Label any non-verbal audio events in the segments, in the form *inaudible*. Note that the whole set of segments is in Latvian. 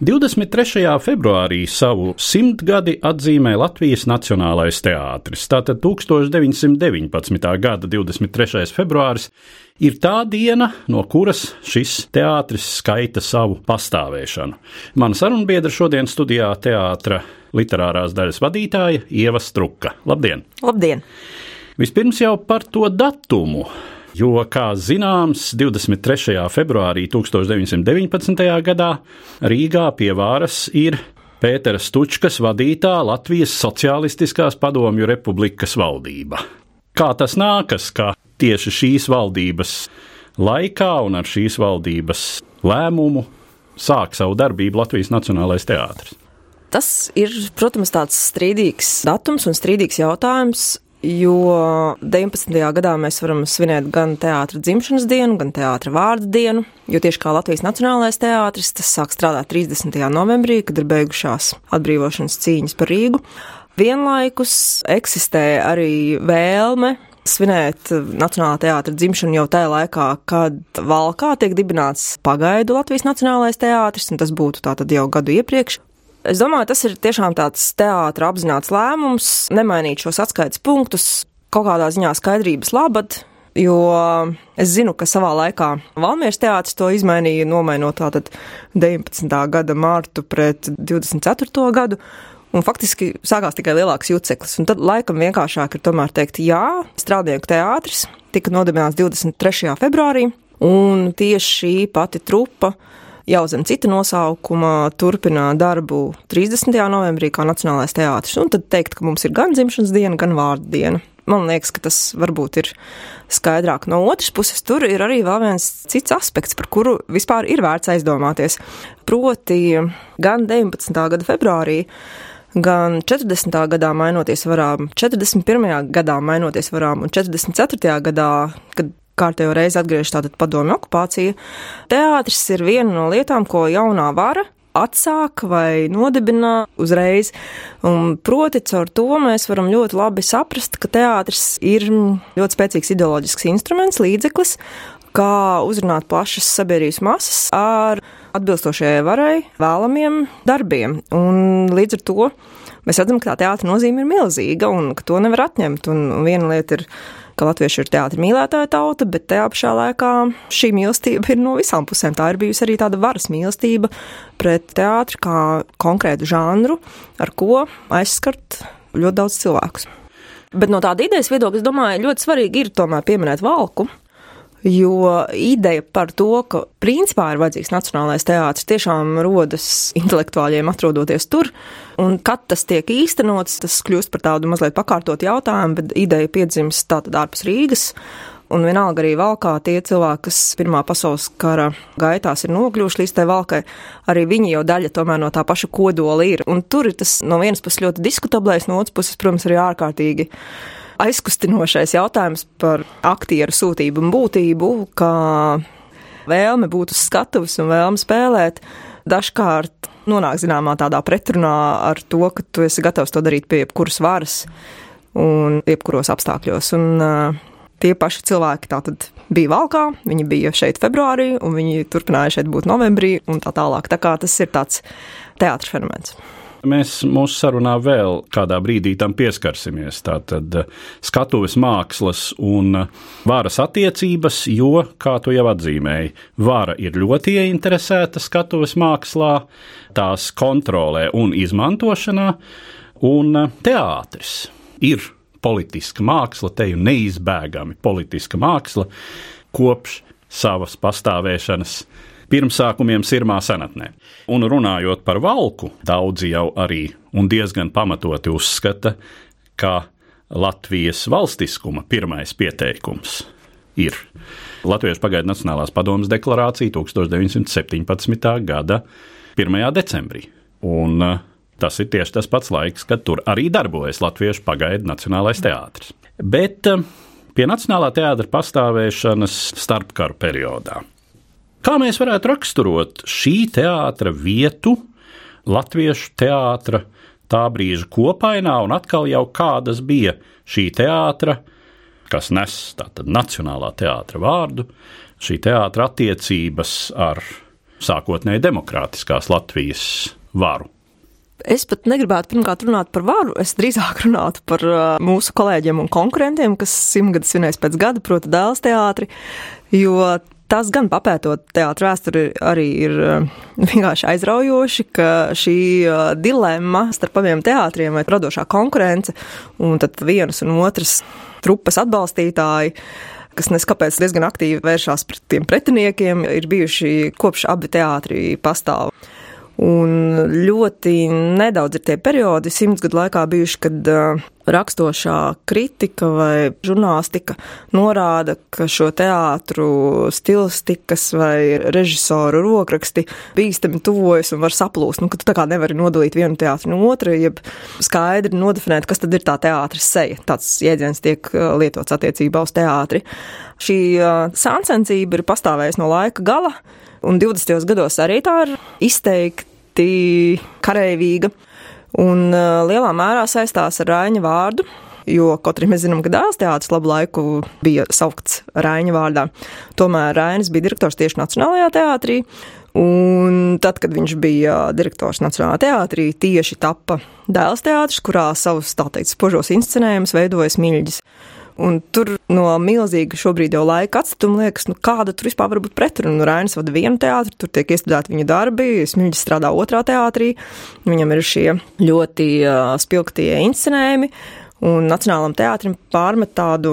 23. februārī savu simtgadi atzīmē Latvijas Nacionālais teātris. Tātad 1919. gada 23. februāris ir tā diena, no kuras šis teātris skaita savu pastāvēšanu. Mana sarunbiedra šodien studijā teātra literārās daļas vadītāja Ieva Struka. Labdien! Labdien! Vispirms jau par to datumu. Jo, kā zināms, 23. februārī 1919. gadā Rīgā pie varas ir Pētera Stučkas vadītā Latvijas Socialistiskās Padomju Republikas valdība. Kā tas nākas, ka tieši šīs valdības laikā un ar šīs valdības lēmumu sāk savu darbību Latvijas Nacionālais teātris? Tas ir, protams, tāds strīdīgs datums un strīdīgs jautājums. Jo 19. gadā mēs varam svinēt gan teātra dzimšanas dienu, gan teātra vārdu dienu, jo tieši kā Latvijas Nacionālais teātris, tas sāk strādāt 30. novembrī, kad ir beigušās atbrīvošanas cīņas par Rīgu. Vienlaikus eksistē arī vēlme svinēt Nacionālā teātra dzimšanu jau tajā laikā, kad Valkā tiek dibināts pagaidu Latvijas Nacionālais teātris, un tas būtu tātad jau gadu iepriekš. Es domāju, tas ir tiešām tāds teātris apzināts lēmums, nemainīt šos atskaites punktus, kaut kādā ziņā skaidrības labad. Jo es zinu, ka savā laikā Valmieras teātris to izmainīja, nomainot tātad 19. gada mārtu pret 24. gadu. Un faktiski sākās tikai lielāks juceklis. Un tad laikam vienkāršāk ir tomēr teikt, jā, strādnieku teātris tika nodibināts 23. februārī, un tieši šī pati trupa jau zem cita nosaukuma turpina darbu 30. novembrī kā Nacionālais teātris. Un tad teikt, ka mums ir gan dzimšanas diena, gan vārdu diena. Man liekas, ka tas varbūt ir skaidrāk. No otras puses, tur ir arī vēl viens cits aspekts, par kuru vispār ir vērts aizdomāties. Proti, gan 19. gada februārī, gan 40. gadā mainoties varām, 41. gadā mainoties varām un 44. gadā, kad kārtējo reizi atgriežas tātad padomju okupācija. Teātris ir viena no lietām, ko jaunā vara atsāk vai nodibina uzreiz. Un proti, caur to mēs varam ļoti labi saprast, ka teātris ir ļoti spēcīgs ideoloģisks instruments, līdzeklis, kā uzrunāt plašas sabiedrības masas ar atbilstošajai varai vēlamiem darbiem. Un līdz ar to mēs redzam, ka tā teātra nozīme ir milzīga un ka to nevar atņemt. Un viena lieta ir ka latvieši ir teātris mīlētāja tauta, bet tajā pašā laikā šī mīlestība ir no visām pusēm. Tā ir bijusi arī tāda varas mīlestība pret teātri kā konkrētu žanru, ar ko aizskart ļoti daudz cilvēkus. Bet no tāda idejas viedokļa, es domāju, ļoti svarīgi ir tomēr pieminēt valku. Jo ideja par to, ka principā ir vajadzīgs nacionālais teātris, tiešām rodas intelektuāļiem atrodoties tur. Un, kad tas tiek īstenots, tas kļūst par tādu mazliet pakārtotu jautājumu, bet ideja piedzimst tātad ārpus Rīgas. Un vienalga arī valkā tie cilvēki, kas Pirmā pasaules kara gaitās ir nokļuvuši līdz tai valkai, arī viņi jau daļa tomēr no tā paša kodola ir. Un tur ir tas no vienas puses ļoti diskutablais, no otras puses, protams, arī ārkārtīgi aizkustinošais jautājums par aktieru sūtību un būtību, kā vēlme būt uz skatuves un vēlme spēlēt. Dažkārt nonāk zināmā tādā pretrunā ar to, ka tu esi gatavs to darīt pie jebkuras varas un jebkuros apstākļos. Un, uh, Tie paši cilvēki tātad bija valkā, viņi bija šeit februārī, un viņi turpināja šeit būt novembrī, un tā tālāk. Tā kā tas ir tāds teātris fenomens. Mēs mūsu sarunā vēl kādā brīdī tam pieskarsimies. Tātad skatuves mākslas un varas attiecības, jo, kā tu jau atzīmēji, vara ir ļoti ieinteresēta skatuves mākslā, tās kontrolē un izmantošanā, un teātris ir politiska māksla, te jau neizbēgami politiska māksla kopš savas pastāvēšanas pirmsākumiem Sirmā senatnē. Un runājot par valku, daudzi jau arī un diezgan pamatoti uzskata, ka Latvijas valstiskuma pirmais pieteikums ir Latvijas pagaidu Nacionālās padomas deklarācija 1917. gada 1. decembrī. Un uh, tas ir tieši tas pats laiks, kad tur arī darbojas Latvijas pagaidu Nacionālais teātris. Bet uh, pie Nacionālā teātra pastāvēšanas starpkaru periodā. Kā mēs varētu raksturot šī teātra vietu Latviešu teātra tā brīža kopainā, un atkal jau kādas bija šī teātra, kas nes tātad Nacionālā teātra vārdu, šī teātra attiecības ar sākotnēji demokrātiskās Latvijas varu. Es pat negribētu pirmkārt runāt par varu, es drīzāk runātu par uh, mūsu kolēģiem un konkurentiem, kas simtgadus svinēs pēc gada, proti, dēls teātri, jo Tas gan papētot teātrus vēsturi, arī ir uh, vienkārši aizraujoši, ka šī uh, dilemma starp abiem teātriem vai radošā konkurence un tad vienas un otras trupas atbalstītāji kas neskapēc diezgan aktīvi vēršās pret tiem pretiniekiem, ir bijuši kopš abi teātri pastāv. Un ļoti nedaudz ir tie periodi simts gadu laikā bijuši, kad uh, rakstošā kritika vai žurnālistika norāda, ka šo teātru stilistikas vai režisoru rokraksti bīstami tuvojas un var saplūst. Nu, ka tu tā kā nevari nodalīt vienu teātru no otra, jeb skaidri nodefinēt, kas tad ir tā teātris seja. Tāds jēdziens tiek lietots attiecībā uz teātri. Šī uh, sāncensība ir pastāvējusi no laika gala un 20. gados arī tā ir izteikti kareivīga un uh, lielā mērā saistās ar Rāņa vārdu. Jo kaut arī mēs zinām, ka dēls teātris labu laiku bija saukts Rāņa vārdā. Tomēr Rainis bija direktors tieši Nacionālajā teātrī, Un tad, kad viņš bija direktors Nacionālajā teātrī, tieši tappa dēls teātris, kurā savus, tā teikt, spožos inscenējumus veidojas Miļģis. Un tur no milzīga šobrīd jau laika atstatuma liekas, nu kāda tur vispār var būt pretruna. Nu, Rainis vada vienu teātri, tur tiek iestudēti viņa darbi, Smilģis strādā otrā teātrī, viņam ir šie ļoti uh, spilgtie inscenējumi. Un Nacionālam teātrim pārmet tādu,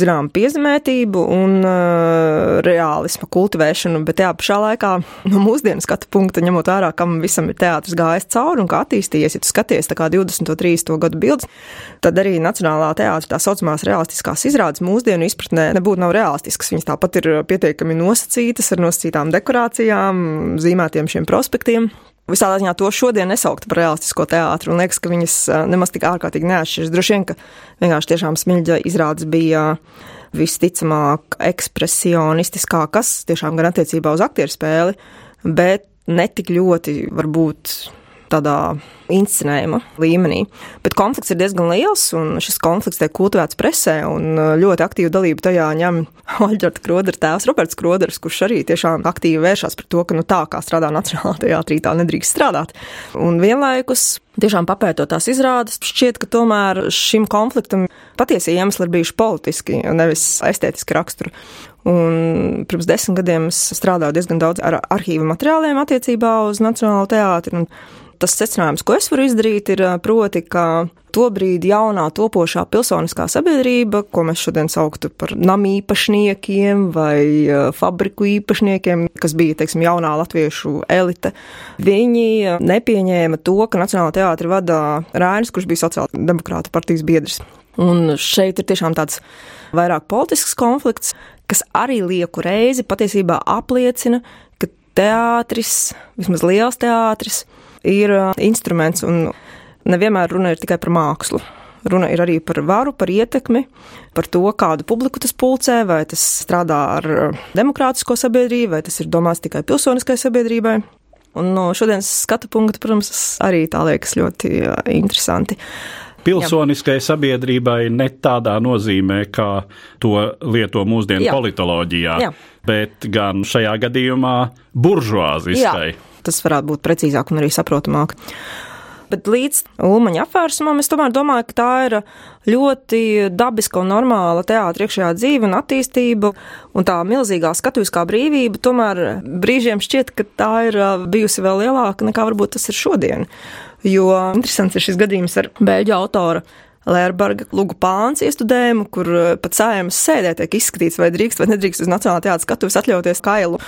zinām, piezemētību un uh, reālisma kultivēšanu, bet tajā pašā laikā no mūsdienu skatu punkta, ņemot vērā, kam visam ir teātris gājis cauri un kā attīstījies, ja tu skaties tā kā 20. un 30. gadu bildes, tad arī Nacionālā teātra tā saucamās realistiskās izrādes mūsdienu izpratnē nebūtu nav realistiskas. Viņas tāpat ir pietiekami nosacītas ar nosacītām dekorācijām, zīmētiem šiem prospektiem. Visādā ziņā to šodien nesaukt par realistisko teātru, un liekas, ka viņas nemaz tik ārkārtīgi neatšķiras. Droši vien, ka vienkārši tiešām smilģa izrādes bija visticamāk ekspresionistiskākas, tiešām gan attiecībā uz aktieru spēli, bet netik ļoti varbūt tādā inscenējuma līmenī. Bet konflikts ir diezgan liels, un šis konflikts tiek kultivēts presē, un uh, ļoti aktīvu dalību tajā ņem *laughs* Oļģerta Krodera tēvs Roberts Kroders, kurš arī tiešām aktīvi vēršas par to, ka nu tā kā strādā Nacionālajā teātrī, tā nedrīkst strādāt. Un vienlaikus tiešām papētot tās izrādes, šķiet, ka tomēr šim konfliktam patiesi iemesli ir bijuši politiski, nevis estētiski raksturi. Un pirms desmit gadiem es strādāju diezgan daudz ar arhīvu materiāliem attiecībā uz Nacionālo teātri tas secinājums, ko es varu izdarīt, ir proti, ka tobrīd jaunā topošā pilsoniskā sabiedrība, ko mēs šodien sauktu par namu īpašniekiem vai fabriku īpašniekiem, kas bija, teiksim, jaunā latviešu elite, viņi nepieņēma to, ka Nacionālā teātri vada Rainis, kurš bija sociāla demokrāta partijas biedrs. Un šeit ir tiešām tāds vairāk politisks konflikts, kas arī lieku reizi patiesībā apliecina, ka teātris, vismaz liels teātris, ir instruments, un nevienmēr runa ir tikai par mākslu. Runa ir arī par varu, par ietekmi, par to, kādu publiku tas pulcē, vai tas strādā ar demokrātisko sabiedrību, vai tas ir domāts tikai pilsoniskai sabiedrībai. Un no šodienas skatu punkta, protams, arī tā liekas ļoti interesanti. Pilsoniskai sabiedrībai ne tādā nozīmē, kā to lieto mūsdienu Jā. politoloģijā, Jā. bet gan šajā gadījumā buržuāziskai. Jā tas varētu būt precīzāk un arī saprotamāk. Bet līdz Ulmaņa apvērsumam es tomēr domāju, ka tā ir ļoti dabiska un normāla teātra iekšējā dzīve un attīstība, un tā milzīgā skatuviskā brīvība tomēr brīžiem šķiet, ka tā ir bijusi vēl lielāka nekā varbūt tas ir šodien. Jo interesants ir šis gadījums ar bēļu autora Lērberga Lugu pāns iestudējumu, kur pat sēmas sēdē tiek izskatīts, vai drīkst vai nedrīkst uz Nacionālā teātra skatuves atļauties kailu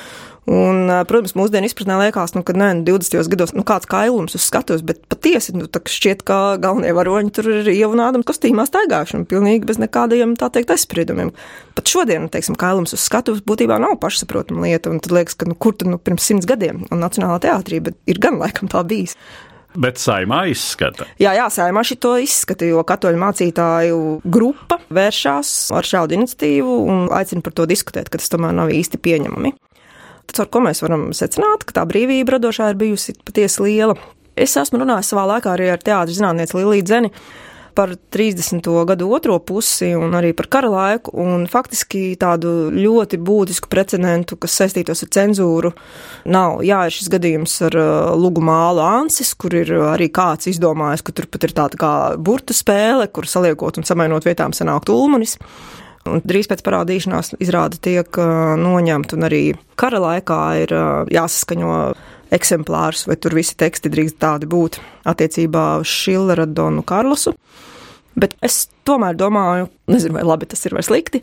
Un, protams, mūsdienu izpratnē liekas, nu, ka nē, 20. gados nu, kāds kailums uz skatuves, bet patiesi nu, šķiet, ka galvenie varoņi tur ir ievunādami kostīmā staigājuši un pilnīgi bez nekādiem, tā teikt, aizspriedumiem. Pat šodien, teiksim, kailums uz skatuves būtībā nav pašsaprotama lieta, un tad liekas, ka nu, kur tad nu, pirms simts gadiem un Nacionālā teātrī, bet ir gan laikam tā bijis. Bet saimā izskata. Jā, jā, saimā šī to izskata, jo katoļu mācītāju grupa vēršās ar šādu iniciatīvu un aicina par to diskutēt, ka tas tomēr nav īsti pieņemami caur ko mēs varam secināt, ka tā brīvība radošā ir bijusi patiesi liela. Es esmu runājis savā laikā arī ar teātris zinātnieci Liliju Dzeni par 30. gadu otro pusi un arī par kara laiku, un faktiski tādu ļoti būtisku precedentu, kas saistītos ar cenzūru, nav. Jā, ir šis gadījums ar uh, Lugu mālu Ansis, kur ir arī kāds izdomājis, ka tur pat ir tāda kā burtu spēle, kur saliekot un samainot vietām sanāk tulmanis. Un drīz pēc parādīšanās izrāda tiek noņemta, un arī kara laikā ir jāsaskaņo eksemplārs, vai tur visi teksti drīkst tādi būt attiecībā uz Šillera Donu Karlosu. Bet es tomēr domāju, nezinu, vai labi tas ir vai slikti,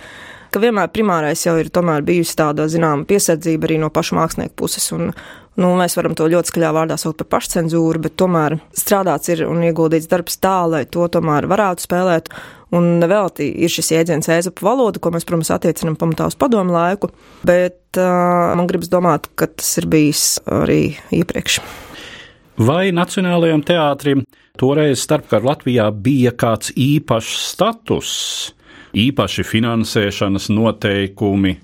ka vienmēr primārais jau ir bijusi tāda, zināma, piesardzība arī no paša mākslinieka puses. Un, nu, mēs varam to ļoti skaļā vārdā saukt par pašcensūru, bet tomēr strādāts ir un ieguldīts darbs tā, lai to tomēr varētu spēlēt. Un nevelti ir šis jēdziens ēzapu valoda, ko mēs, protams, attiecinam pamatā uz padomu laiku, bet uh, man gribas domāt, ka tas ir bijis arī iepriekš. Vai Nacionālajam teātrim toreiz starpkara Latvijā bija kāds īpašs status, īpaši finansēšanas noteikumi?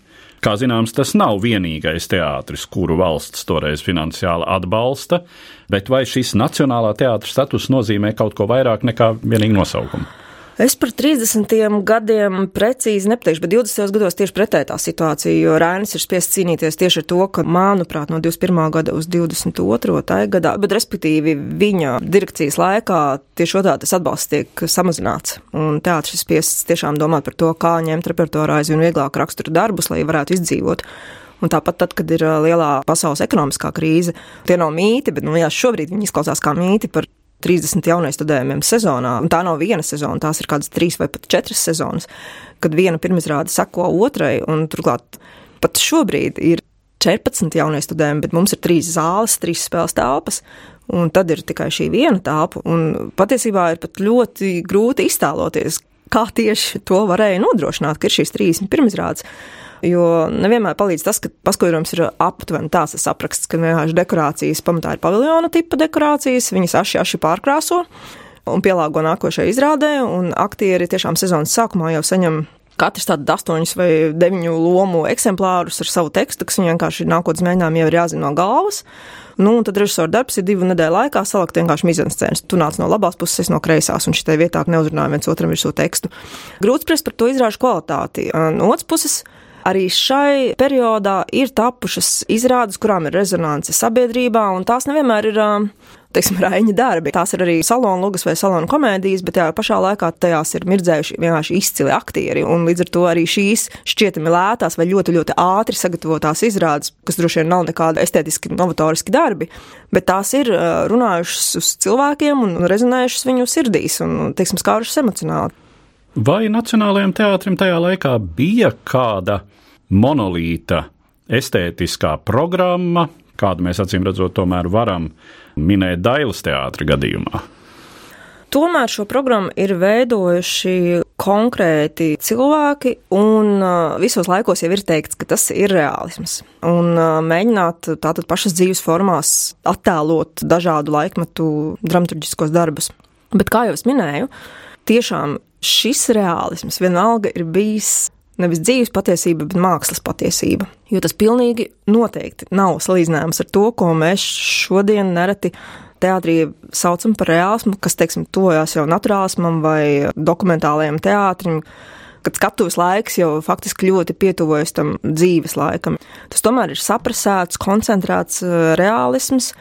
Kā zināms, tas nav vienīgais teātris, kuru valsts toreiz finansiāli atbalsta, bet vai šis Nacionālā teātra status nozīmē kaut ko vairāk nekā vienīgi nosaukumu? Es par 30 gadiem precīzi nepateikšu, bet 20 gados tieši pretēji tā situācija, jo Rainis ir spiests cīnīties tieši ar to, ka, manuprāt, no 21. gada uz 22. gadā, bet respektīvi viņa direkcijas laikā tieši otrādi tas atbalsts tiek samazināts. Un teātris spiests tiešām domāt par to, kā ņemt repertuārā aizvien vieglāk rakstura darbus, lai varētu izdzīvot. Un tāpat, tad, kad ir lielā pasaules ekonomiskā krīze, tie nav mīti, bet nu, jā, šobrīd viņi izklausās kā mīti par 30 jaunais studējumiem sezonā. Un tā nav viena sezona, tās ir kādas trīs vai pat četras sezonas, kad viena pirmizrāde seko otrai. Un turklāt pat šobrīd ir 14 jaunie studējumi, bet mums ir trīs zāles, trīs spēles telpas. Un tad ir tikai šī viena. Un patiesībā ir pat ļoti grūti iztēloties, kā tieši to varēja nodrošināt, ka ir šīs trīs pirmizrādes. Jo nevienmēr palīdz tas, ka paskaidrojums ir aptuveni tāds apraksts, ka vienkārši dekorācijas pamatā ir paviljona tipa dekorācijas, viņas aši aši pārkrāso un pielāgo nākošajai izrādē, un aktieri tiešām sezonas sākumā jau saņem katrs tādu astoņus vai deviņu lomu eksemplārus ar savu tekstu, kas viņam vienkārši nākotnes mēģinājumi jau ir jāzina no galvas. Nu, un tad režisora darbs ir divu nedēļu laikā salikt vienkārši mizenscēnas. Tu nāc no labās puses, es no kreisās, un šitai vietā neuzrunāju viens otram virsū tekstu. Grūts spriest par to izrāžu kvalitāti. No otras puses, Arī šai periodā ir tapušas izrādes, kurām ir rezonance sabiedrībā, un tās nevienmēr ir teiksim, raiņa darbi. Tās ir arī salonu lugas vai salonu komēdijas, bet tajā pašā laikā tajās ir mirdzējuši vienkārši izcili aktieri. Un līdz ar to arī šīs šķietami lētās vai ļoti, ļoti ātri sagatavotās izrādes, kas droši vien nav nekādi estētiski novatoriski darbi, bet tās ir runājušas uz cilvēkiem un rezonējušas viņu sirdīs un, teiksim, skārušas emocionāli. Vai Nacionālajam teātrim tajā laikā bija kāda monolīta estētiskā programma, kādu mēs acīm redzot, tomēr varam minēt Dailas teātra gadījumā? Tomēr šo programmu ir veidojuši konkrēti cilvēki, un uh, visos laikos jau ir teikts, ka tas ir realisms. Un uh, mēģināt tātad pašas dzīves formās attēlot dažādu laikmetu dramaturgiskos darbus. Bet, kā jau es minēju, tiešām šis realisms vienalga ir bijis nevis dzīves patiesība, bet mākslas patiesība. Jo tas pilnīgi noteikti nav salīdzināms ar to, ko mēs šodien nereti teātrī saucam par realismu, kas, teiksim, tojās jau naturālismam vai dokumentālajam teātrim, kad skatuves laiks jau faktiski ļoti pietuvojas tam dzīves laikam. Tas tomēr ir saprasēts, koncentrēts eh, realisms,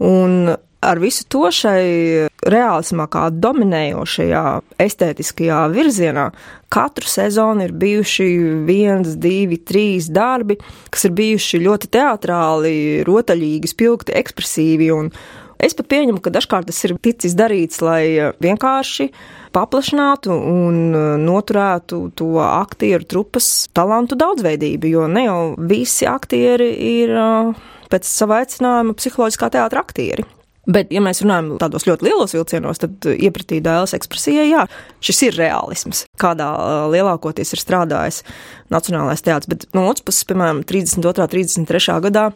un ar visu to šai reālismā, kā dominējošajā estētiskajā virzienā, katru sezonu ir bijuši viens, divi, trīs darbi, kas ir bijuši ļoti teatrāli, rotaļīgi, spilgti, ekspresīvi Es pat pieņemu, ka dažkārt tas ir ticis darīts, lai vienkārši paplašinātu un noturētu to aktieru trupas talantu daudzveidību, jo ne jau visi aktieri ir pēc sava aicinājuma psiholoģiskā teātra aktieri. Bet, ja mēs runājam tādos ļoti lielos vilcienos, tad iepratī dēls ekspresijai, jā, šis ir realisms, kādā lielākoties ir strādājis Nacionālais teātris. Bet no otras puses, piemēram, 32. un 33. gadā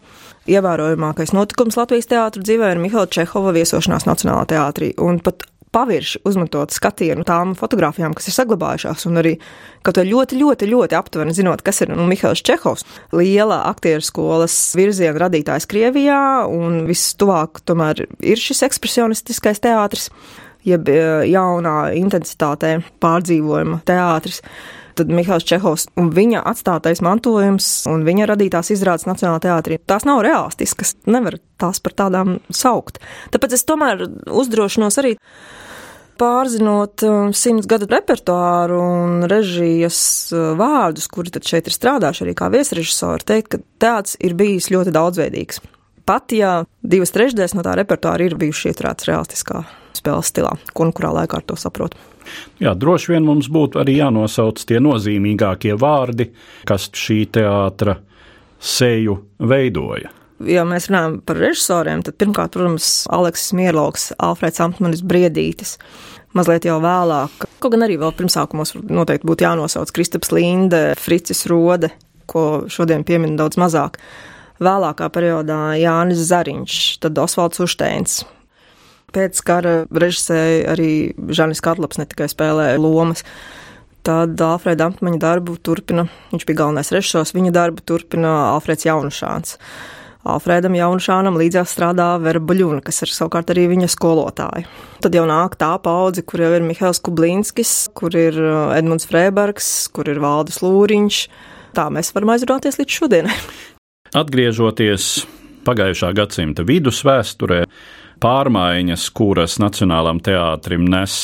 ievērojamākais notikums Latvijas teātra dzīvē ir Mihaila Čehova viesošanās Nacionālā teātrī. Un pat pavirši uzmetot skatienu tām fotografijām, kas ir saglabājušās, un arī kaut kā ļoti, ļoti, ļoti aptuveni zinot, kas ir nu, Mihails Čehovs, liela aktieru skolas virziena radītājs Krievijā, un viss tuvāk tomēr ir šis ekspresionistiskais teātris, jeb e, jaunā intensitātē pārdzīvojuma teātris tad Mihāls Čehovs un viņa atstātais mantojums un viņa radītās izrādes Nacionālajā teātrī, tās nav realistiskas, nevar tās par tādām saukt. Tāpēc es tomēr uzdrošinos arī pārzinot um, simts gadu repertuāru un režijas uh, vārdus, kuri tad šeit ir strādājuši arī kā viesrežisori, teikt, ka teāts ir bijis ļoti daudzveidīgs. Pat ja divas trešdaļas no tā repertuāra ir bijuši ieturētas realistiskā spēles stilā, un kurā laikā to saprotu. Jā, droši vien mums būtu arī jānosauc tie nozīmīgākie vārdi, kas šī teātra seju veidoja ja mēs runājam par režisoriem, tad pirmkārt, protams, Aleksis Mierlauks, Alfreds Amtmanis Briedītis. Mazliet jau vēlāk, kaut gan arī vēl pirmsākumos noteikti būtu jānosauc Kristaps Linde, Fricis Rode, ko šodien piemin daudz mazāk. Vēlākā periodā Jānis Zariņš, tad Osvalds Ušteins. Pēc kara režisēja arī Žanis Katlaps ne tikai spēlēja lomas. Tad Alfrēda Amtmaņa darbu turpina, viņš bija galvenais režisors, viņa darbu turpina Alfrēds Jaunušāns. Alfrēdam Jaunšānam līdzās strādā Vera Buļuna, kas ir savukārt arī viņa skolotāja. Tad jau nāk tā paudze, kur jau ir Mihails Kublinskis, kur ir uh, Edmunds Freibergs, kur ir Valdis Lūriņš. Tā mēs varam aizrunāties līdz šodienai. *laughs* Atgriežoties pagājušā gadsimta vidus vēsturē, pārmaiņas, kuras Nacionālām teātrim nes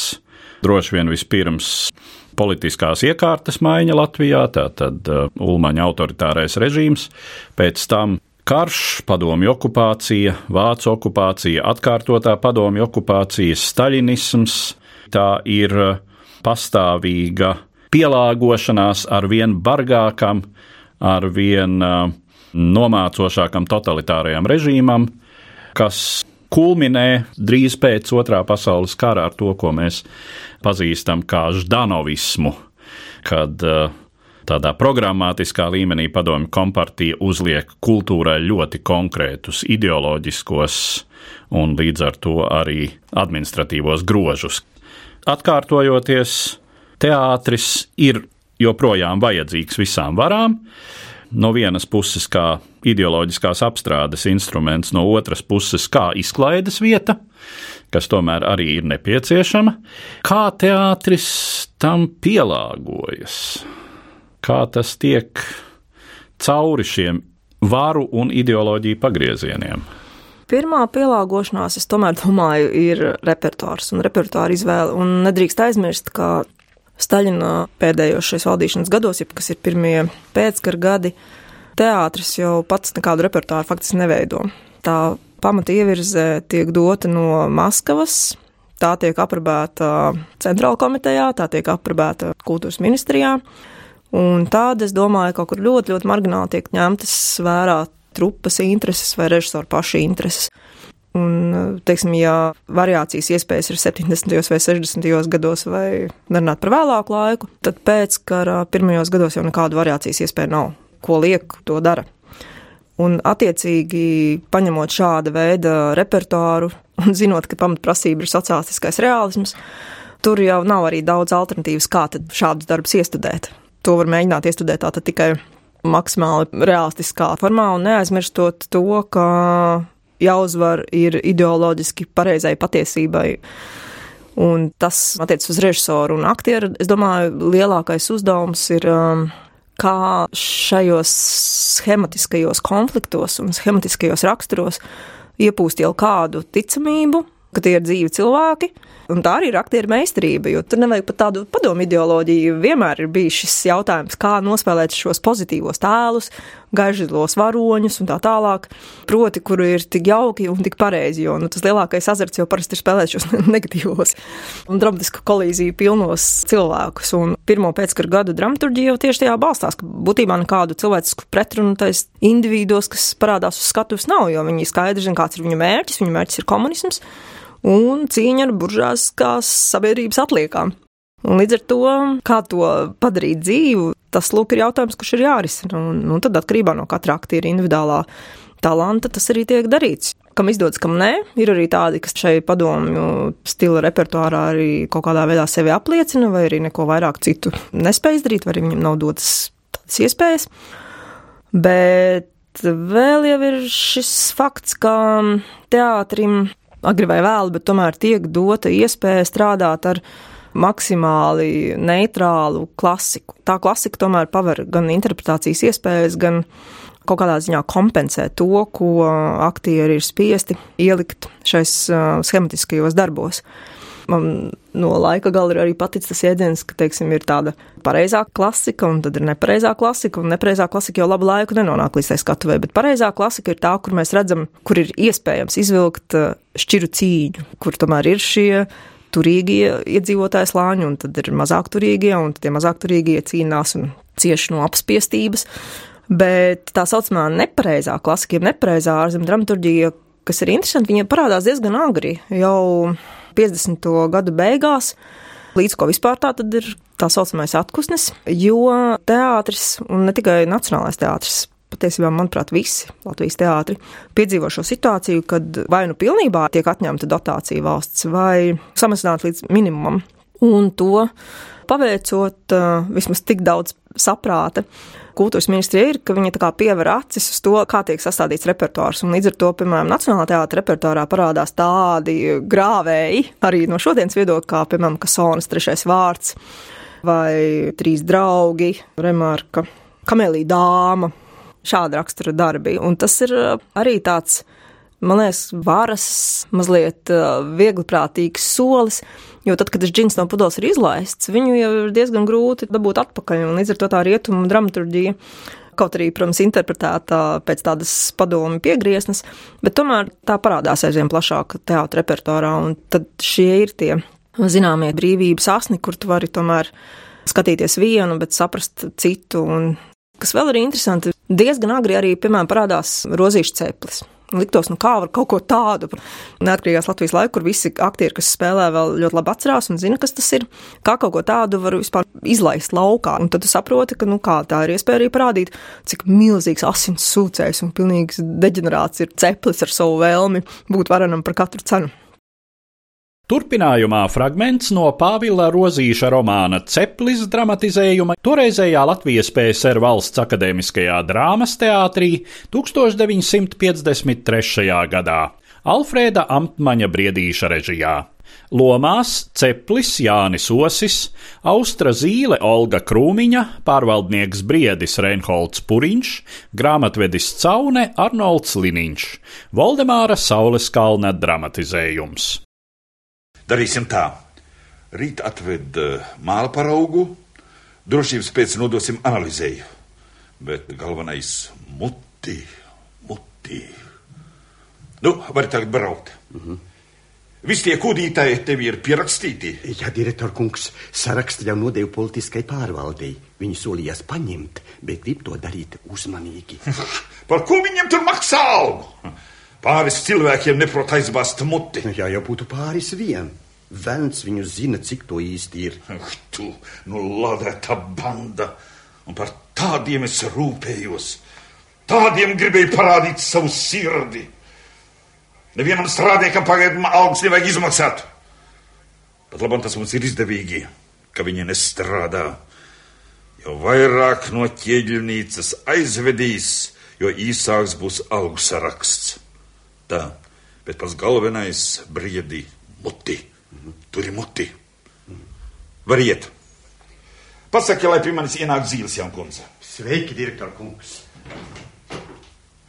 droši vien vispirms politiskās iekārtas maiņa Latvijā, tātad uh, Ulmaņa autoritārais režīms, pēc tam Karš, padomju okupācija, vācu okupācija, atkārtotā padomju okupācija, staļinisms, tā ir pastāvīga pielāgošanās ar vien bargākam, ar vien nomācošākam totalitārajam režīmam, kas kulminē drīz pēc otrā pasaules kara ar to, ko mēs pazīstam kā ždanovismu, kad uh, tādā programmatiskā līmenī padomju kompartija uzliek kultūrai ļoti konkrētus ideoloģiskos un līdz ar to arī administratīvos grožus. Atkārtojoties, teātris ir joprojām vajadzīgs visām varām. No vienas puses, kā ideoloģiskās apstrādes instruments, no otras puses, kā izklaides vieta, kas tomēr arī ir nepieciešama. Kā teātris tam pielāgojas? Kā tas tiek cauri šiem varu un ideoloģiju pagriezieniem. Pirmā pielāgošanās, es tomēr domāju, ir repertuārs un repertuāra izvēle. Un nedrīkst aizmirst, ka Staļina pēdējos šais valdīšanas gados, jeb kas ir pirmie pēckara gadi, teātris jau pats nekādu repertuāru faktiski neveido. Tā pamata ievirze tiek dota no Maskavas, tā tiek aprobēta centrāla komitejā, tā tiek aprobēta kultūras ministrijā. Un tāda, es domāju, kaut kur ļoti, ļoti margināli tiek ņemtas vērā trupas intereses vai režisora paša intereses. Un, teiksim, ja variācijas iespējas ir 70. vai 60. gados, vai nerunāt par vēlāku laiku, tad pēc kara pirmajos gados jau nekādu variācijas iespēju nav. Ko liek, to dara. Un, attiecīgi, paņemot šāda veida repertuāru un zinot, ka pamatprasība ir sociālistiskais realisms, tur jau nav arī daudz alternatīvas, kā šādus darbus iestudēt to var mēģināt iestudēt tātad tikai maksimāli realistiskā formā un neaizmirstot to, ka jāuzvar ir ideoloģiski pareizai patiesībai. Un tas attiecas uz režisoru un aktieru. Es domāju, lielākais uzdevums ir, um, kā šajos schematiskajos konfliktos un schematiskajos raksturos iepūst jau kādu ticamību ka tie ir dzīvi cilvēki. Un tā arī ir aktieru meistarība, jo tur nevajag pat tādu padomu ideoloģiju. Vienmēr ir bijis šis jautājums, kā nospēlēt šos pozitīvos tēlus, gaižos varoņus un tā tālāk. Proti, kuru ir tik jauki un tik pareizi, jo nu, tas lielākais azarts jau parasti ir spēlēt šos *laughs* negatīvos un dramatisku kolīziju pilnos cilvēkus. Un pirmo pēckara gadu dramaturģija jau tieši tajā balstās, ka būtībā nekādu cilvēcisku pretrunu tais individos, kas parādās uz skatuves, nav, jo viņi skaidri zina, kāds ir viņu mērķis. Viņu mērķis ir komunisms un cīņa ar buržāskās sabiedrības atliekām. Un līdz ar to, kā to padarīt dzīvu, tas lūk ir jautājums, kurš ir jārisina. Un, un tad atkarībā no katra aktiera individuālā talanta tas arī tiek darīts. Kam izdodas, kam nē, ir arī tādi, kas šai padomju stila repertuārā arī kaut kādā veidā sevi apliecina, vai arī neko vairāk citu nespēj izdarīt, vai arī viņam nav dotas tādas iespējas. Bet vēl jau ir šis fakts, ka teātrim agri vai vēlu, bet tomēr tiek dota iespēja strādāt ar maksimāli neitrālu klasiku. Tā klasika tomēr paver gan interpretācijas iespējas, gan kaut kādā ziņā kompensē to, ko aktieri ir spiesti ielikt šais uh, schematiskajos darbos. Man no laika gala ir arī paticis tas jēdziens, ka, teiksim, ir tāda pareizā klasika, un tad ir nepareizā klasika, un nepareizā klasika jau labu laiku nenonāk līdz tai skatuvē, bet pareizā klasika ir tā, kur mēs redzam, kur ir iespējams izvilkt uh, šķiru cīņu, kur tomēr ir šie turīgie iedzīvotāji slāņi, un tad ir mazāk turīgie, un tie mazāk turīgie cīnās un cieši no apspiestības. Bet tā saucamā nepareizā klasika, jeb nepareizā ārzemju dramaturģija, kas ir interesanti, viņa parādās diezgan agri, jau 50. gadu beigās, līdz ko vispār tā tad ir tā saucamais atpūsnis, jo teātris, un ne tikai Nacionālais teātris, patiesībā, manuprāt, visi Latvijas teātri piedzīvo šo situāciju, kad vai nu pilnībā tiek atņemta dotācija valsts, vai samazināt līdz minimumam. Un to paveicot uh, vismaz tik daudz saprāta, kultūras ministrija ir, ka viņa tā kā piever acis uz to, kā tiek sastādīts repertuārs. Un līdz ar to, piemēram, Nacionālā teātra repertuārā parādās tādi grāvēji, arī no šodienas viedokļa, kā, piemēram, Kasonas trešais vārds vai trīs draugi, remarka, kamelī dāma, šāda rakstura darbi. Un tas ir arī tāds, man liekas, varas, mazliet viegliprātīgs solis, Jo tad, kad tas džins no pudeles ir izlaists, viņu jau ir diezgan grūti dabūt atpakaļ. Līdz ar to tā rietumu dramaturģija kaut arī, protams, interpretēta pēc tādas padomu piegrieznes, bet tomēr tā parādās aizvien plašāk teātra repertuārā, un tad šie ir tie zināmie brīvības asni, kur tu vari tomēr skatīties vienu, bet saprast citu, un kas vēl ir interesanti, diezgan agri arī, piemēram, parādās rozīšu ceplis. Liktos, nu kā var kaut ko tādu, neatkarīgās Latvijas laiku, kur visi aktieri, kas spēlē, vēl ļoti labi atcerās un zina, kas tas ir, kā kaut ko tādu var vispār izlaist laukā. Un tad tu saproti, ka, nu tā ir iespēja arī parādīt, cik milzīgs asins sūcējs un pilnīgs deģenerāts ir ceplis ar savu vēlmi būt varenam par katru cenu. Turpinājumā fragments no Pāvila Rozīša romāna Ceplis dramatizējuma toreizējā Latvijas PSR valsts akadēmiskajā drāmas teātrī 1953. gadā Alfrēda Amtmaņa briedīša režijā. Lomās Ceplis Jānis Osis, Austra Zīle Olga Krūmiņa, pārvaldnieks Briedis Reinholds Puriņš, grāmatvedis Caune Arnolds Liniņš, Voldemāra Saules kalna dramatizējums. Darīsim tā. Rīt atved uh, māla paraugu, drošības pēc nodosim analizēju. Bet galvenais - muti, muti. Nu, var tagad braukt. Mm -hmm. Visi tie kūdītāji tev ir pierakstīti. Jā, direktor kungs, sarakstu jau nodevu politiskai pārvaldei. Viņi solījās paņemt, bet grib to darīt uzmanīgi. *laughs* Par ko viņiem tur maksā algu? Pāris cilvēkiem neprot aizbāzt muti. Jā, jau būtu pāris vien. Velns viņu zina, cik to īsti ir. Ach, tu, nu, ladēta banda. Un par tādiem es rūpējos. Tādiem gribēju parādīt savu sirdi. Nevienam strādniekam pagaidām algas nevajag izmaksāt. Pat labam tas mums ir izdevīgi, ka viņi nestrādā. Jo vairāk no ķieģelnīcas aizvedīs, jo īsāks būs algu saraksts. Tā, bet pats galvenais briedi muti. Tur ir muti. Var iet. Pasaki, lai pie manis ienāk zīles jaunkundze. Sveiki, direktor kungs.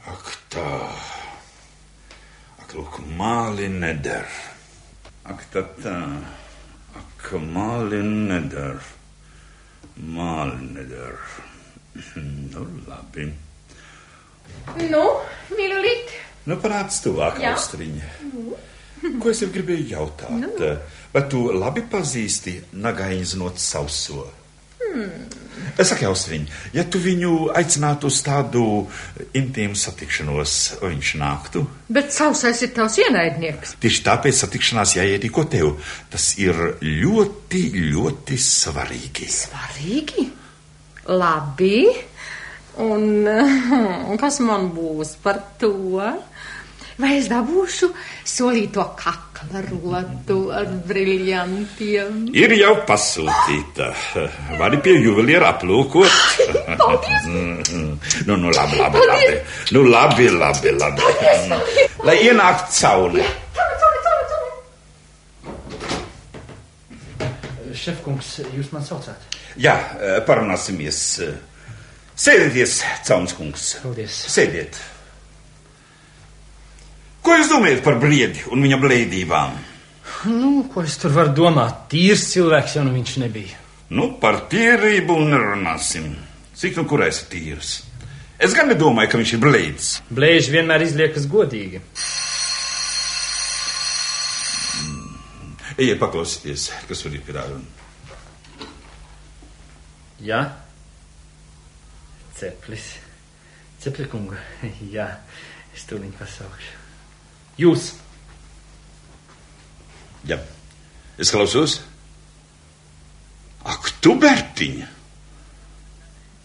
Ak tā. Ak, lūk, māli neder. Ak, tā tā. Ak, māli nedara. Māli nedara. *laughs* Nu, labi. Nu, mīlīt, Nu, parāds tuvāk, austriņa. Ko es tev gribēju jautāt? Nu. Vai tu labi pazīsti nagaiņznot sauso? Hmm. Es saku, austriņa, ja tu viņu aicinātu uz tādu intīmu satikšanos, viņš nāktu? bet sausais ir tavs ienaidnieks. Tieši tāpēc satikšanās jāierīko tev. Tas ir ļoti, ļoti svarīgi. Svarīgi? Labi. Un *laughs* eh, kas man būs par to? Vai es dabūšu solīto kakla rotu ar briljantiem? Ir jau pasūtīta. Vari pie juveliera aplūkot. Paldies! *laughs* nu, nu, labi, labi, labi. Nu, labi, labi, labi. Lai ienāktu cauri. Šefkungs, jūs man saucāt? Jā, eh, parunāsimies. Sēdieties, Cauns kungs. Paldies. Sēdiet. Ko jūs domājat par briedi un viņa blēdībām? Nu, ko es tur varu domāt? Tīrs cilvēks jau nu viņš nebija. Nu, par tīrību nerunāsim. Cik nu kurais ir tīrs? Es gan nedomāju, ka viņš ir blēdis. Blēži vienmēr izliekas godīgi. Ejiet, paklausieties, kas tur ir pie rāda. Jā? Ceplis. Cepli kunga. *laughs* Jā, es tūlīt pasaukšu. Jūs! Jā, es klausos. Ak, tu, Bertiņa!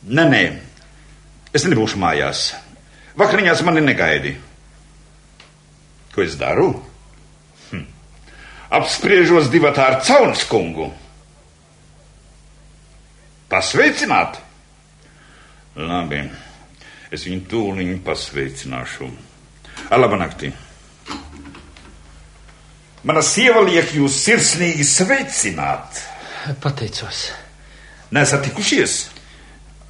Nē, nē, es nebūšu mājās. Vakariņās mani negaidi. Ko es daru? Hm. Apspriežos divatā ar Caunas kungu. Pasveicināt? Labi, es viņu tūliņ pasveicināšu. Ar labu nakti! Mana sieva liek jūs sirsnīgi sveicināt. Pateicos. Nesat tikušies?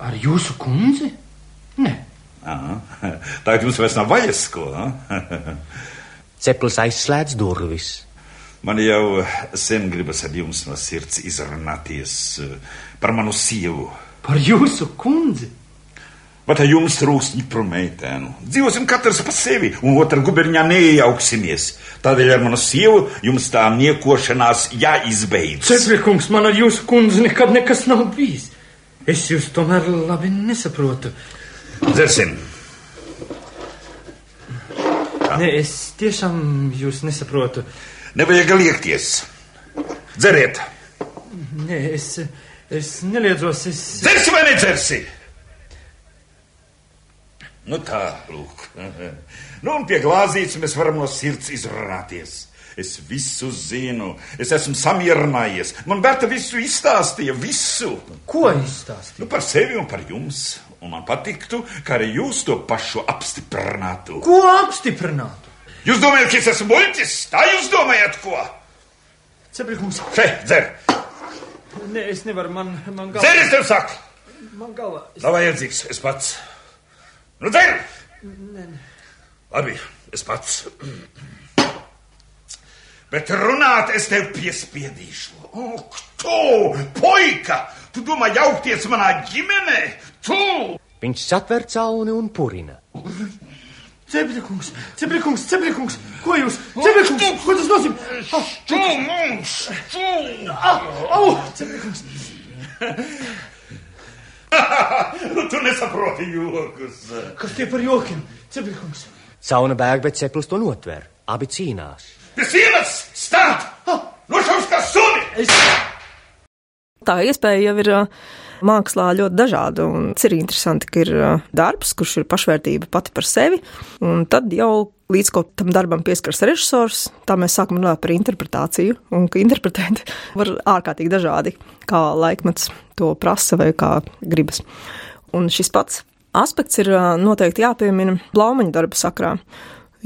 Ar jūsu kundzi? Nē. Aha. Tagad jums vairs nav vajag ko. Ceplis aizslēdz durvis. Man jau sen gribas ar jums no sirds izrunāties eh, par manu sievu. Par jūsu kundzi? Bet jums trūkst ņipru meitēnu. Dzīvosim katrs pa sevi, un otrā guberņā neiejauksimies. Tādēļ ar manu sievu jums tā niekošanās jāizbeidz. Ceprikungs, man ar jūsu kundzi nekad nekas nav bijis. Es jūs tomēr labi nesaprotu. Dzersim! Nē, es tiešām jūs nesaprotu. Nevajag liekties. Dzeriet! Nē, es, es neliedzos, es. Dzersi vai nedzersi? Nu tā, lūk. Nu, un pie glāzītes mēs varam no sirds izrunāties. Es visu zinu, es esmu samierinājies. Man Berta visu izstāstīja, visu. Ko izstāstīja? Nu, par sevi un par jums. Un man patiktu, ka arī jūs to pašu apstiprinātu. Ko apstiprinātu? Jūs domājat, ka es esmu muļķis? Tā jūs domājat, ko? Ceprikungs. Še, dzer! Nē, es nevaru, man, man galva. Dzer, es tev saku! Man galva. Es... Nav vajadzīgs, es pats. Nu, dzer! Labi, es pats. Bet runāt es tev piespiedīšu. Ak, tu, puika! Tu domā jaukties manā ģimenē? Tu! Viņš satver cauni un purina. Ceprikungs, ceprikungs, ceprikungs, ko jūs? Ceprikungs, ko tas nozīmē? Tu mums! Tu! Au, ceprikungs! Nu, tu nesaproti jokus. Kas tie par jokiem? Ceprikungs. Cauna bēg, bet ceplis to notver. Abi cīnās. Pie sienas! Stāt! Nošaus kā suni! Es... Tā iespēja jau ir ā, mākslā ļoti dažāda. Un tas ir interesanti, ka ir ā, darbs, kurš ir pašvērtība pati par sevi. Un tad jau līdz kaut tam darbam pieskaras režisors, tā mēs sākam runāt par interpretāciju. Un ka interpretēt *laughs* var ārkārtīgi dažādi, kā laikmets to prasa vai kā gribas. Un šis pats aspekts ir ā, noteikti jāpiemina Blaumaņa darba sakrā.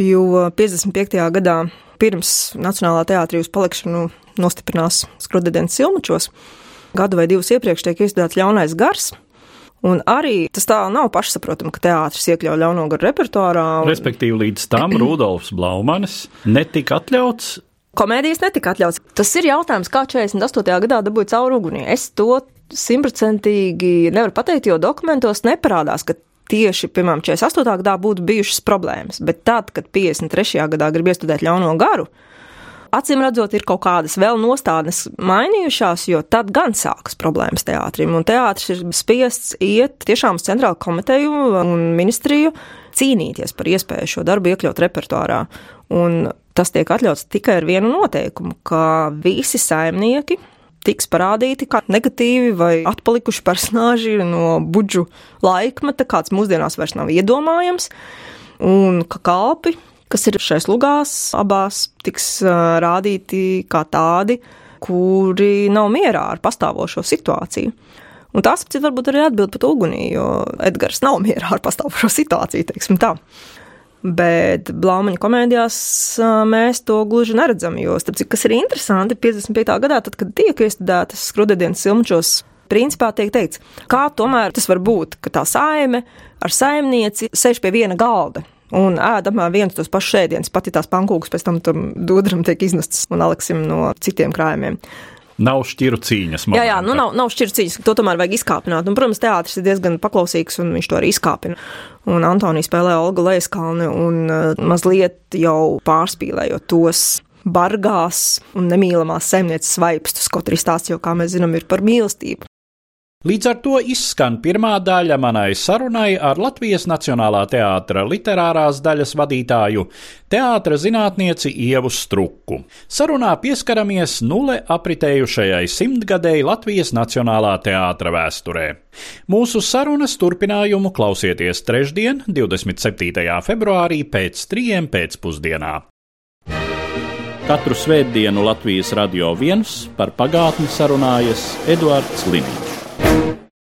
Jo 55. gadā pirms Nacionālā teātrī uz palikšanu nostiprinās Skrudedens Silmačos. Gadu vai divus iepriekš tiek izdāts ļaunais gars. Un arī tas tā nav pašsaprotami, ka teātris iekļauj ļauno garu repertuārā. Un... Respektīvi, līdz tam Rudolfs Blaumanis netika atļauts Komēdijas netika atļauts. Tas ir jautājums, kā 48. gadā dabūt cauri ugunī. Es to simtprocentīgi nevaru pateikt, jo dokumentos neparādās, ka tieši, piemēram, 48. gadā būtu bijušas problēmas. Bet tad, kad 53. gadā grib iestudēt ļauno garu, acīm redzot, ir kaut kādas vēl nostādnes mainījušās, jo tad gan sākas problēmas teātrim. Un teātris ir spiests iet tiešām uz centrālu komiteju un ministriju cīnīties par iespēju šo darbu iekļaut repertuārā. Un tas tiek atļauts tikai ar vienu noteikumu, ka visi saimnieki tiks parādīti kā negatīvi vai atpalikuši personāži no budžu laikmeta, kāds mūsdienās vairs nav iedomājams, un ka kalpi, kas ir šais lugās, abās tiks rādīti kā tādi, kuri nav mierā ar pastāvošo situāciju. Un tas, varbūt, arī atbild pat ugunī, jo Edgars nav *laughs* mierā ar pastāvošo situāciju, teiksim tā. Bet Blaumaņa komēdijās mēs to gluži neredzam, jo, starp citu, kas ir interesanti, 55. gadā, tad, kad tiek iestudētas skrudedienas silmčos, principā tiek teikts, kā tomēr tas var būt, ka tā saime ar saimnieci sēž pie viena galda. Un ēdam viens tos pašus ēdienus, pat ja tās pankūkas pēc tam tam dūdram tiek iznestas un Aleksim no citiem krājumiem. Nav šķiru cīņas. Jā, jā, nu nav, nav šķiru cīņas, to tomēr vajag izkāpināt. Un, protams, teātris ir diezgan paklausīgs, un viņš to arī izkāpina. Un Antonija spēlē Olga Leiskalni, un mazliet jau pārspīlējot tos bargās un nemīlamās saimnieces svaipstus, kaut arī stāsts jau, kā mēs zinām, ir par mīlestību. Līdz ar to izskan pirmā daļa manai sarunai ar Latvijas Nacionālā teātra literārās daļas vadītāju, teātra zinātnieci Ievu Struku. Sarunā pieskaramies nulle apritējušajai simtgadēji Latvijas Nacionālā teātra vēsturē. Mūsu sarunas turpinājumu klausieties trešdien, 27. februārī pēc trījiem pēcpusdienā. Katru svētdienu Latvijas radio viens par pagātni sarunājas Eduards Līniņš.